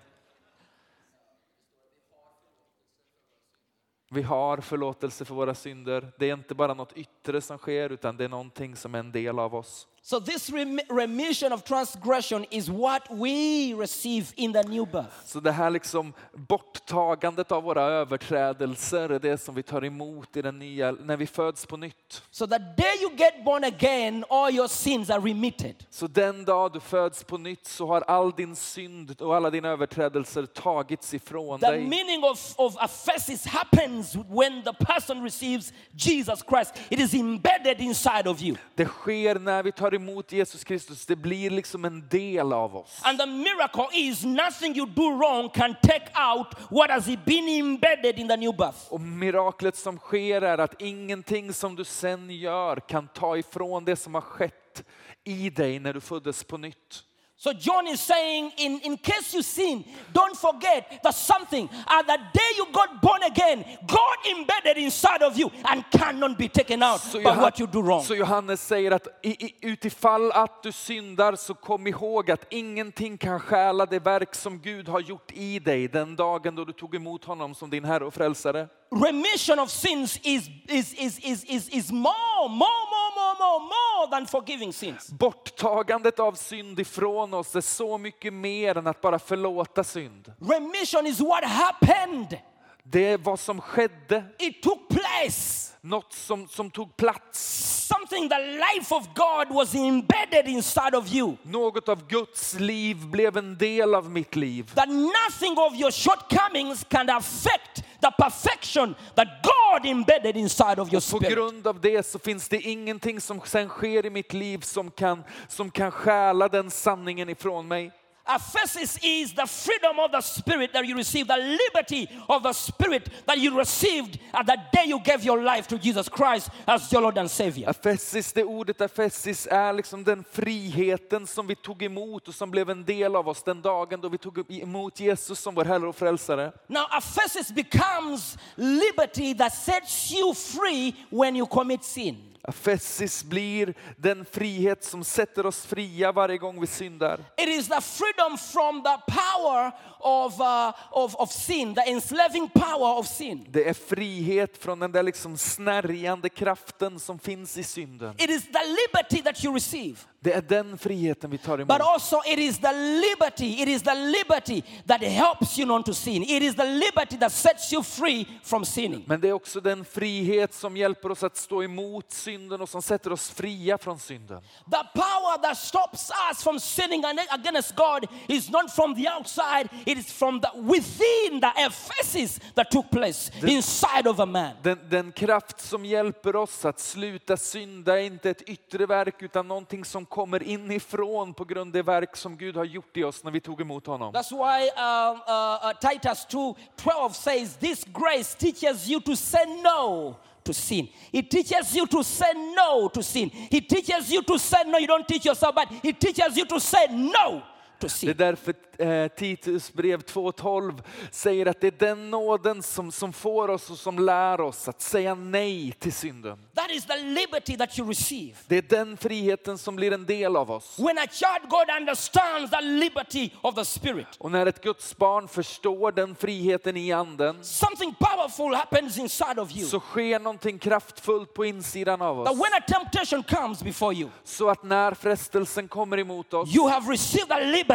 Vi har förlåtelse för våra synder. Det är inte bara något yttre som sker, utan det är någonting som är en del av oss. So, this rem- remission of transgression is what we receive in the new birth. Så det här liksom borttagandet av våra överträdelser är det som vi tar emot i den nya, när vi föds på nytt. So, the day you get born again, all your sins are remitted. Så den dag du föds på nytt så har all din synd och alla dina överträdelser tagits ifrån The dig. meaning of, of aphesis happens when the person receives Jesus Christ. It is embedded inside of you. Det sker när vi tar emot Jesus Kristus. Det blir liksom en del av oss. And the miracle is nothing you do wrong can take out what has been embedded in the new birth. Och miraklet som sker är att ingenting som du sen gör kan ta ifrån det som har skett i dig när du föddes på nytt. So John is saying, in, in case you sin, don't forget that something at the day you got born again, God embedded inside of you and cannot be taken out Så, by Johan- what you do wrong. så Johannes säger att i, i, utifall att du syndar så kom ihåg att ingenting kan stjäla det verk som Gud har gjort i dig den dagen då du tog emot honom som din Herre och Frälsare. Remission of sins is, is, is, is, is, is more, more, more, more, more, more than forgiving sins. Borttagandet av synd ifrån oss är så mycket mer än att bara förlåta synd. Remission is what happened. Det vad som skedde, It took place. något som, som tog plats. Something the life of God was embedded inside of you. Något av Guds liv blev en del av mitt liv. That nothing of your shortcomings can affect the perfection that God embedded inside of your På spirit. grund av det så finns det ingenting som sen sker i mitt liv som kan, som kan stjäla den sanningen ifrån mig. Aphesis is the freedom of the spirit that you receive, the liberty of the spirit that you received at the day you gave your life to Jesus Christ as your Lord and Savior. Afessis, det ordet afessis är liksom den friheten som vi tog emot och som blev en del av oss den dagen då vi tog emot Jesus som vår Herre och Frälsare. Now, aphesis becomes liberty that sets you free when you commit sin. Fessis blir den frihet som sätter oss fria varje gång vi syndar. It is the freedom from the power of, uh, of, of sin, the enslaving power of sin. Det är frihet från den där liksom snärjande kraften som finns i synden. It is the liberty that you receive. Det är den friheten vi tar But emot. also it is the liberty, it is the liberty that helps you not to sin. It is the liberty that sets you free from sinning. Men det är också den frihet som hjälper oss att stå emot synden och som sätter oss fria från synden. The power that stops us from sinning against God is not from the outside, it is from the within the emphasis that took place inside of a man. Den, den kraft som hjälper oss att sluta synda är inte ett yttre verk utan någonting som kommer inifrån på grund av det verk som Gud har gjort i oss när vi tog emot honom. That's why um, uh, uh, Titus 2:12 says this grace teaches you to say no to sin. He teaches you to say no to sin. He teaches you to say no. You don't teach yourself, but he teaches you to say no to Det är därför eh, Titus brev 2.12 säger att det är den nåden som, som får oss och som lär oss att säga nej till synden. That is the liberty that you receive. Det är den friheten som blir en del av oss. When a child God understands the liberty of the spirit, Och när ett Guds barn förstår den friheten i anden something powerful happens inside of you. så sker någonting kraftfullt på insidan av That oss. when a temptation comes before you, Så att när frestelsen kommer emot oss you have received the liberty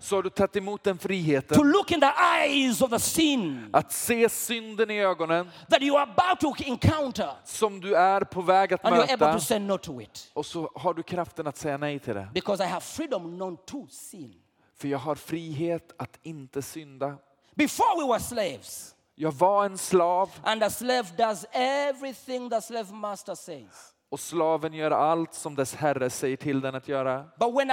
så har du tagit emot den to friheten look in the eyes of the sin att se synden i ögonen that you are about to encounter, som du är på väg att and you're able möta to say no to it. och så har du kraften att säga nej till det. Because I have freedom not to sin. För jag har frihet att inte synda. Before we were slaves, Jag var en slav and the slave does everything the slave master says. Och slaven gör allt som dess herre säger till den att göra. But when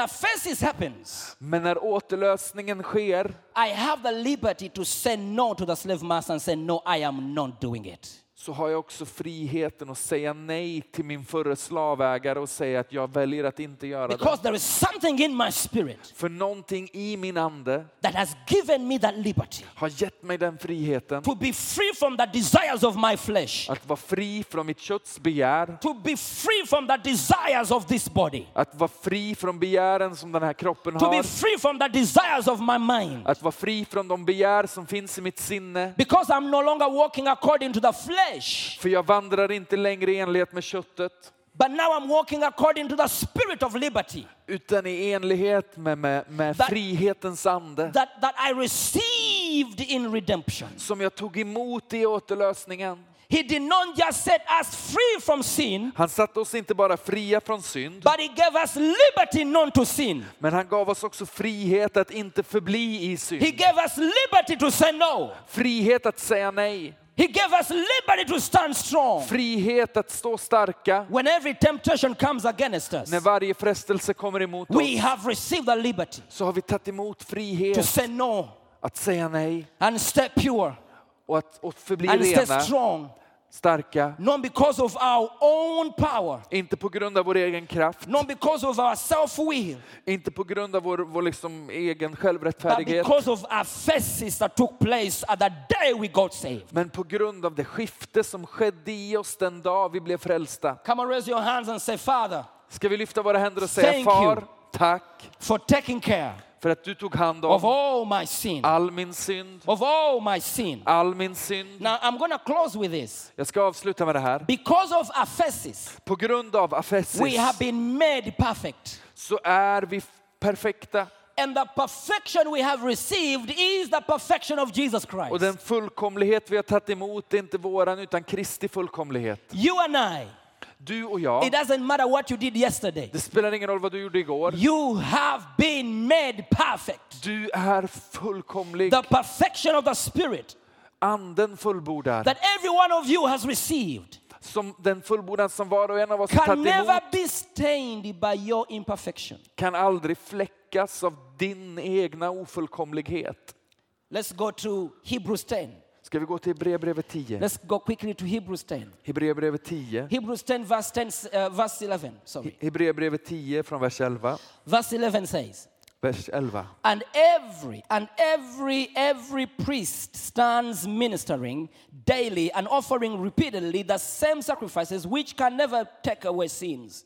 happens, Men när återlösningen sker I have the liberty to say no to the slave master and say, No, I am not doing it. Så har jag också friheten att säga nej till min förre slavägare och säga att jag väljer att inte göra det. Because there is something in my spirit För någonting i min ande that has given me that liberty har gett mig den friheten to be free from the desires of my flesh, att vara fri från mitt kötts begär, to be free from the desires of this body, att vara fri från begären som den här kroppen to be har, free from the desires of my mind. att vara fri från de begär som finns i mitt sinne. Because I'm no longer walking according to the flesh, För jag vandrar inte längre i enlighet med köttet, but now I'm walking according to the spirit of liberty utan i enlighet med, med, med That- frihetens ande that, that I received in redemption. som jag tog emot i återlösningen. He did not just set us free from sin, Han satte oss inte bara fria från synd, but He gave us liberty not to sin. men han gav oss också frihet att inte förbli i He synd. gave us liberty to say no. Frihet att säga nej. He gave us liberty to stand strong Frihet att stå starka when every temptation comes against us. när varje frestelse kommer emot We oss. have received the liberty Så har vi tagit emot to frihet say no att säga nej and stay pure och att och förbli and stay rena, strong, starka. not because of our own power, Inte på grund av vår egen kraft, not because of our self will, inte på grund av vår, vår liksom egen but självrättfärdighet, because of faces that took place at the day we got saved. men på grund av det skifte som skedde i oss den dag vi blev frälsta. Come on, raise your hands and say, Father, Ska vi lyfta våra händer och säga Far, you. tack for taking care för att du tog hand of om all my sin, all min synd, of all my sin. all min synd. Now, I'm to close with this. Jag ska avsluta med det här. Because of aphesis, På grund av we afesis have been made perfect. så är vi perfekta. And the perfection we have received is the perfection of Jesus Och Christ. den fullkomlighet vi har tagit emot är inte våran utan Kristi fullkomlighet. You and I, Du och jag, it doesn't matter what you did yesterday, det spelar ingen roll vad du gjorde igår. you have been made perfect. Du är fullkomlig. The perfection of the Spirit Anden fullbordad. that every one of you has received Som den fullbordan som var och en av oss tagit never emot be stained by your imperfection. kan aldrig fläckas av din egna ofullkomlighet. Let's go to Hebrews 10. Ska vi gå till Hebreerbrevet 10? Let's go quickly to Hebrews 10. Hebreerbrevet 10. Hebrews 10, verse 10, uh, verse 11. Sorry. Hebreerbrevet 10 från vers 11. Verse 11 says, Vers 11. And every and every every priest stands ministering daily and offering repeatedly the same sacrifices which can never take away sins.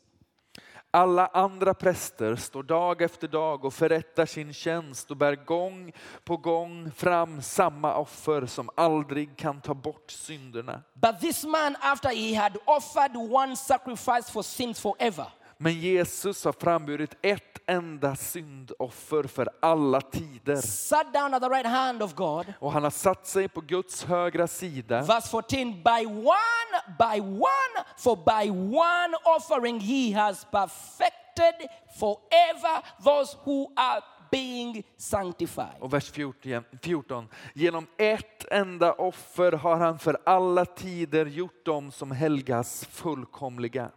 Alla andra präster står dag efter dag och förrättar sin tjänst och bär gång på gång fram samma offer som aldrig kan ta bort synderna. But this man, after he had offered one sacrifice for sins forever, men Jesus har framburit ett enda syndoffer för alla tider. sat down at the right hand of God. Och han har satt sig på Guds högra sida. Verse 14, by one, by one, for by one offering he has perfected forever those who are being sanctified. Och vers 14, 14. Genom ett enda offer har han för alla tider gjort dem som helgas fullkomliga.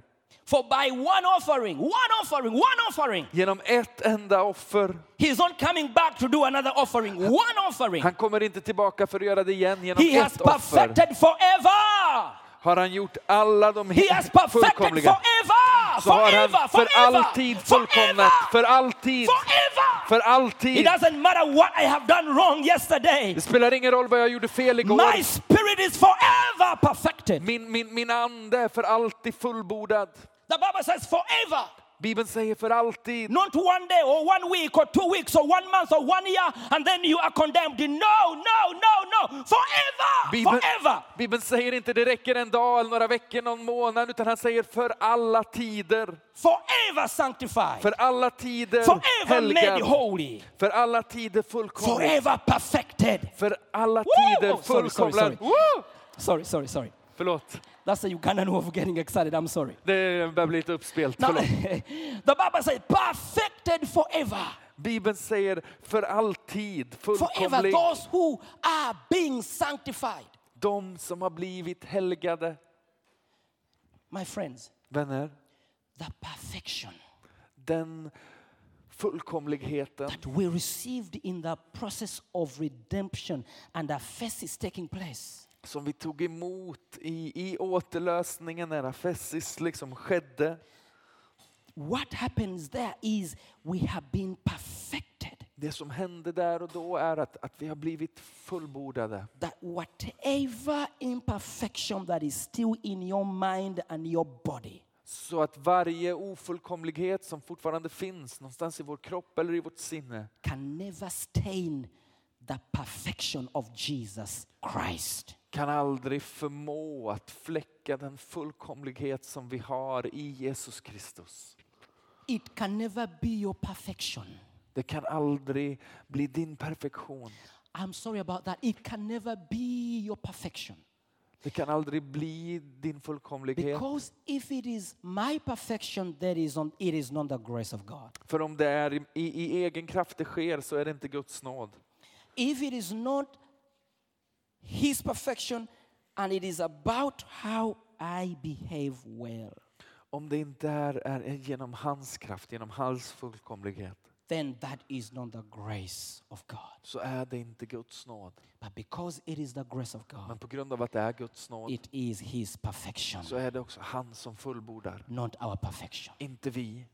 For by one offering, one offering, one offering, Genom ett enda offer. he's not coming back to do another offering. One offering. Han kommer inte tillbaka för att göra det igen. Genom He has ett offer perfected forever. har han gjort alla de He has perfected fullkomliga. forever. Så har Forever. han för Forever. alltid fullkomnat. För alltid. Forever. För It alltid. doesn't matter what I have done wrong yesterday. Det spelar ingen roll vad jag gjorde fel igår. My spirit is forever perfected. Min, min, min ande är för alltid fullbordad. The Bible says forever. Bibeln säger för alltid. Not one day or one week or two weeks or one month or one year and then you are condemned. No, no, no, no. Forever. Bibeln, Forever. Bibeln säger inte det räcker en dag eller några veckor, någon månad, utan han säger för alla tider. Forever sanctified. För alla tider Forever made helgad. holy. För alla tider fullkomlig. Forever perfected. För alla tider sorry, sorry, fullkomlad. sorry. Woo! Sorry, sorry, sorry. Förlåt, That's the Ugandan way of getting excited. I'm sorry. det börjar bli lite uppspelt. Now, Förlåt. <laughs> the Bible says perfected forever. Bibeln säger för alltid Forever fullkomlig. those who are being sanctified. De som har blivit helgade. My friends, Vänner, the perfection den fullkomligheten that we received in the process of redemption and the first is taking place. Som vi tog emot i, i återlösningen när Afessis liksom skedde. What happens there is we have been perfected. Det som hände där och då är att, att vi har blivit fullbordade. That whatever imperfection that is still in your mind and your body, Så att varje ofullkomlighet som fortfarande finns någonstans i vår kropp eller i vårt sinne can never stain the perfection of Jesus Christ. kan aldrig förmå att fläcka den fullkomlighet som vi har i Jesus Kristus. It can never be your perfection. Det kan aldrig bli din perfektion. I'm sorry about that. It can never be your perfection. Det kan aldrig bli din fullkomlighet. Because if it is my perfection, that is on, it is not the grace of God. För om det är i, i, egen kraft det sker så är det inte Guds nåd. If it is not His perfection and it is about how I behave well, Om det inte är, är genom hans kraft, genom hans fullkomlighet, then that is not the grace of God. så är det inte Guds nåd. But because it is the grace of Men God, på grund av att det är Guds nåd it is His perfection, så är det också han som fullbordar, not our perfection. inte vi.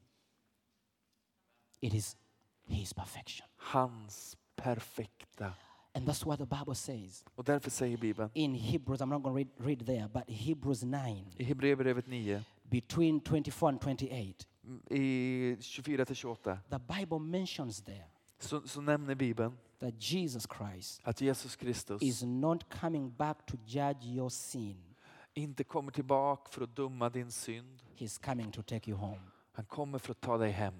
It is His perfection. Hans perfekta. And that's what the Bible says Och därför säger Bibeln in Hebrews. I'm not going to read, read there, but Hebrews 9, i Hebreerbrevet 9, between 24 and 28, mm, i 24 till 28, the Bible mentions there så, så nämner Bibeln that Jesus Christ att Jesus Kristus is not coming back to judge your sin. inte kommer tillbaka för att döma din synd. He's coming to take you home. Han kommer för att ta dig hem.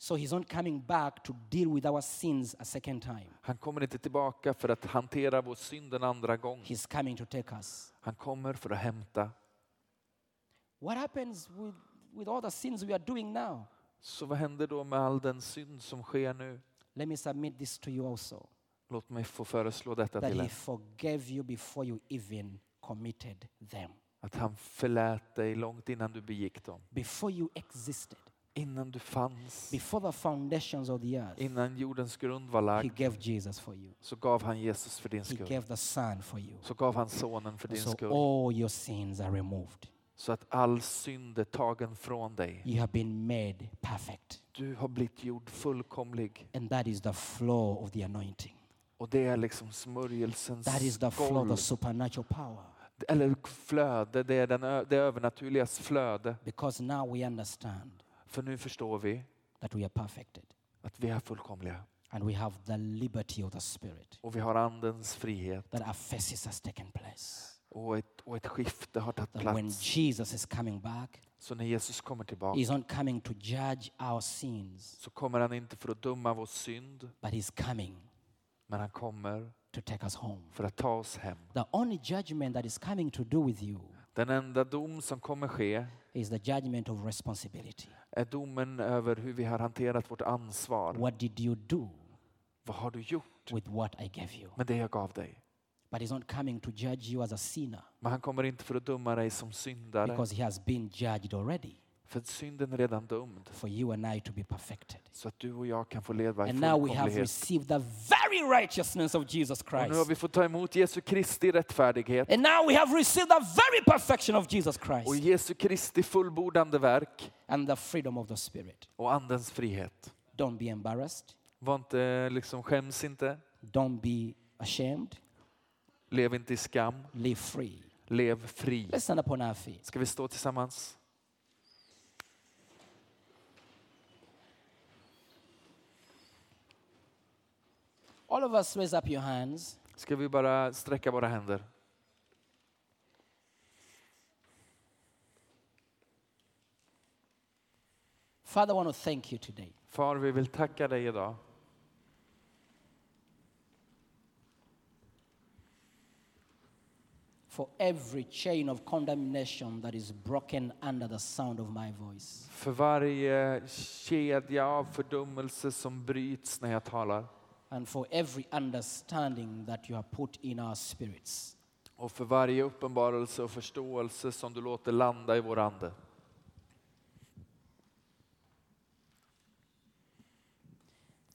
So he's not coming back to deal with our sins a second time. Han kommer inte tillbaka för att hantera vår synd en andra gång. He's coming to take us. Han kommer för att hämta. What happens with, with all the sins we are doing now? Så vad händer då med all den synd som sker nu? Let me submit this to you also. Låt mig få föreslå detta That till he er. forgave you before you even committed them. Att han förlät dig långt innan du begick dem. Before you existed. Innan du fanns. Before the foundations of the earth. Innan jordens grund var He lagd. gave Jesus for you. Så gav han Jesus för din He skull. gave the Son for you. Så gav han sonen för din So skull. all your sins are removed. Så att all synd är tagen från dig. You have been made perfect. Du har blivit gjord fullkomlig. And that is the flow of the anointing. Och det är liksom smörjelsens That is the flow of the supernatural power. Eller flöde, det är den, det övernaturligas flöde. Because now we understand För nu förstår vi that we are perfected. att vi är fullkomliga. And we have the liberty of the Spirit. Och vi har andens frihet. That aphesis has taken place. Och ett, och ett skifte har tagit That when plats. Jesus is coming back, Så när Jesus kommer tillbaka He's not coming to judge our sins, så kommer han inte för att döma vår synd. but He's coming Men han kommer to take us home. för att ta oss hem. The only judgment that is coming to do with you Den enda dom som kommer ske is the judgment of responsibility. Är domen över hur vi har hanterat vårt ansvar. What did you do Vad har du gjort with what I gave you? med det jag gav dig? But He's not coming to judge you as a sinner Men han kommer inte för att döma dig som syndare. because He has been judged already För synden är redan dömd. for you and I to be perfected. Så att du och jag kan få leva i And now we have received the very righteousness of Jesus Och nu har Christ. vi fått ta emot Jesu Kristi rättfärdighet And now we have received the very perfection of Jesus och Christ Jesu Kristi fullbordande verk and the freedom of the Spirit. och Andens frihet. Don't be embarrassed. Var inte, liksom, skäms inte, Don't be ashamed. lev inte i skam, Live free. lev fri. Let's stand upon our feet. Ska vi stå tillsammans? All of us raise up your hands. Ska vi bara sträcka våra händer? Father, I want to thank you today Far, vi vill tacka dig idag for every chain of condemnation that is broken under the sound of my voice. för varje kedja av fördömelse som bryts när jag talar. And for every understanding that you have put in our spirits. Och för varje uppenbarelse och förståelse som du låter landa i vår ande.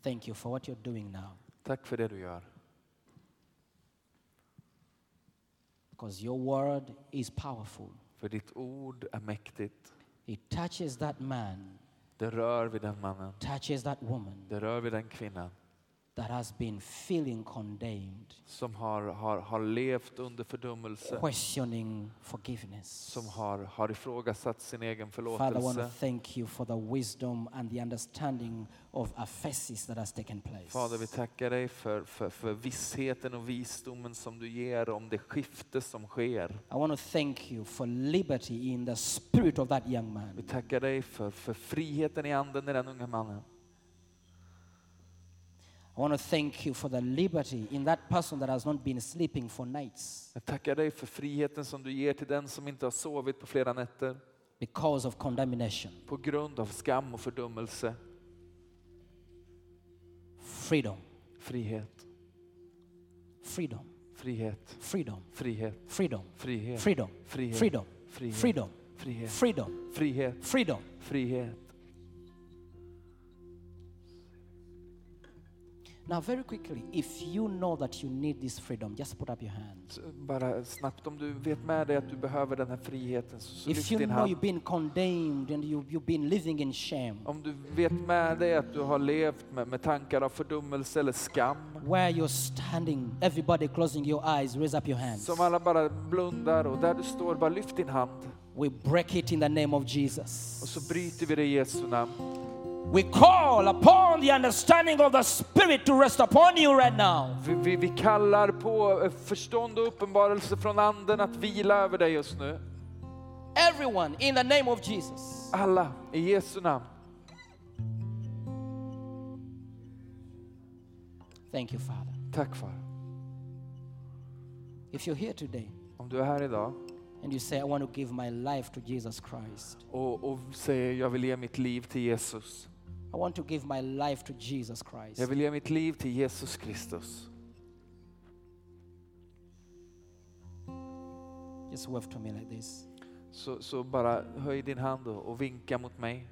Thank you for what you're doing now. Tack för det du gör. Because your word is powerful. För ditt ord är mäktigt. It touches that man, Det rör vid den mannen. touches that woman Det rör vid den kvinnan that has been feeling condemned, som har, har, har levt under fördömelse. questioning forgiveness. Som har, har ifrågasatt sin egen Father, I want to förlåtelse. thank you for the wisdom and the understanding of aphesis that has taken place. Fader, vi tackar dig för, för, för vissheten och visdomen som du ger om det skifte som sker. I want to thank you for liberty in the spirit of that young Vi tackar dig för, för friheten i anden i den unga mannen. I want to thank you for the liberty in that person that has not been sleeping for nights. Jag tackar dig för friheten som du ger till den som inte har sovit på flera nätter. Because of condemnation. på grund av skam och fördömelse. Freedom, Frihet, freedom, frihet, freedom, frihet, freedom, frihet, freedom, frihet, freedom, frihet, freedom, frihet, freedom, frihet, freedom. frihet. Now, very quickly, if you know that you need this freedom, just put up your hand. Bara snabbt, om du vet med dig att du behöver den här friheten så, så If lyft you din know hand. you've been condemned and you, you've been living in shame, Om du vet med dig att du har levt med, med tankar av fördömelse eller skam. where you're standing, everybody closing your eyes, raise up your hands. Som alla bara blundar och där du står, bara lyft din hand. We break it in the name of Och Jesus. så bryter vi det i Jesu namn. We call upon the understanding of the Spirit to rest upon you right now. Vi, vi, vi kallar på eh, förstånd och uppenbarelse från anden att vila över dig just nu. Everyone, in the name of Jesus. Alla i Jesu namn. Thank you, Father. Tack far. If you're here today Om du är här idag and you say, I want to give my life to Jesus Christ, och, och säger jag vill ge mitt liv till Jesus. I want to give my life to Jesus Christ. Jag vill ge mitt liv till Jesus Kristus. Just wave to me like this. Så, så bara höj din hand och, och vinka mot mig.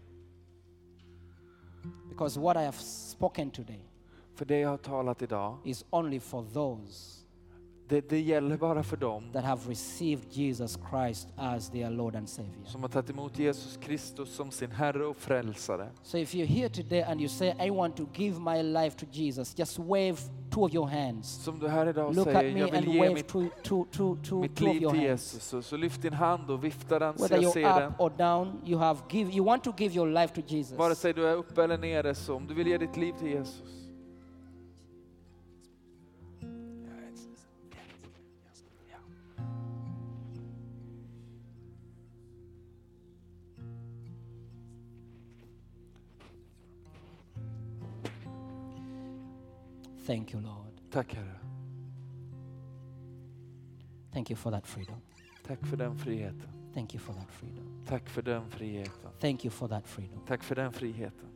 Because what I have spoken today För det jag har talat idag, is only for those Det, det gäller bara för dem that have received Jesus Christ as their Lord and Savior. som har tagit emot Jesus Kristus som sin Herre och Frälsare. So if you're here today and you say, I want to give my life to Jesus, just wave two of your hands. Som du här idag Look säger, jag vill ge wave mitt, two, two, two, two, mitt liv till. Jesus. Så, så lyft din hand och vifta den så jag ser den. up or down, you have give, you want to give your life to Jesus. Vare sig du är uppe eller nere, så om du vill ge ditt liv till Jesus. Thank you, Lord. Tack Herre. Thank you for that freedom. Tack för den friheten. Thank you for that freedom. Tack för den friheten. Thank you for that freedom. Tack för den friheten.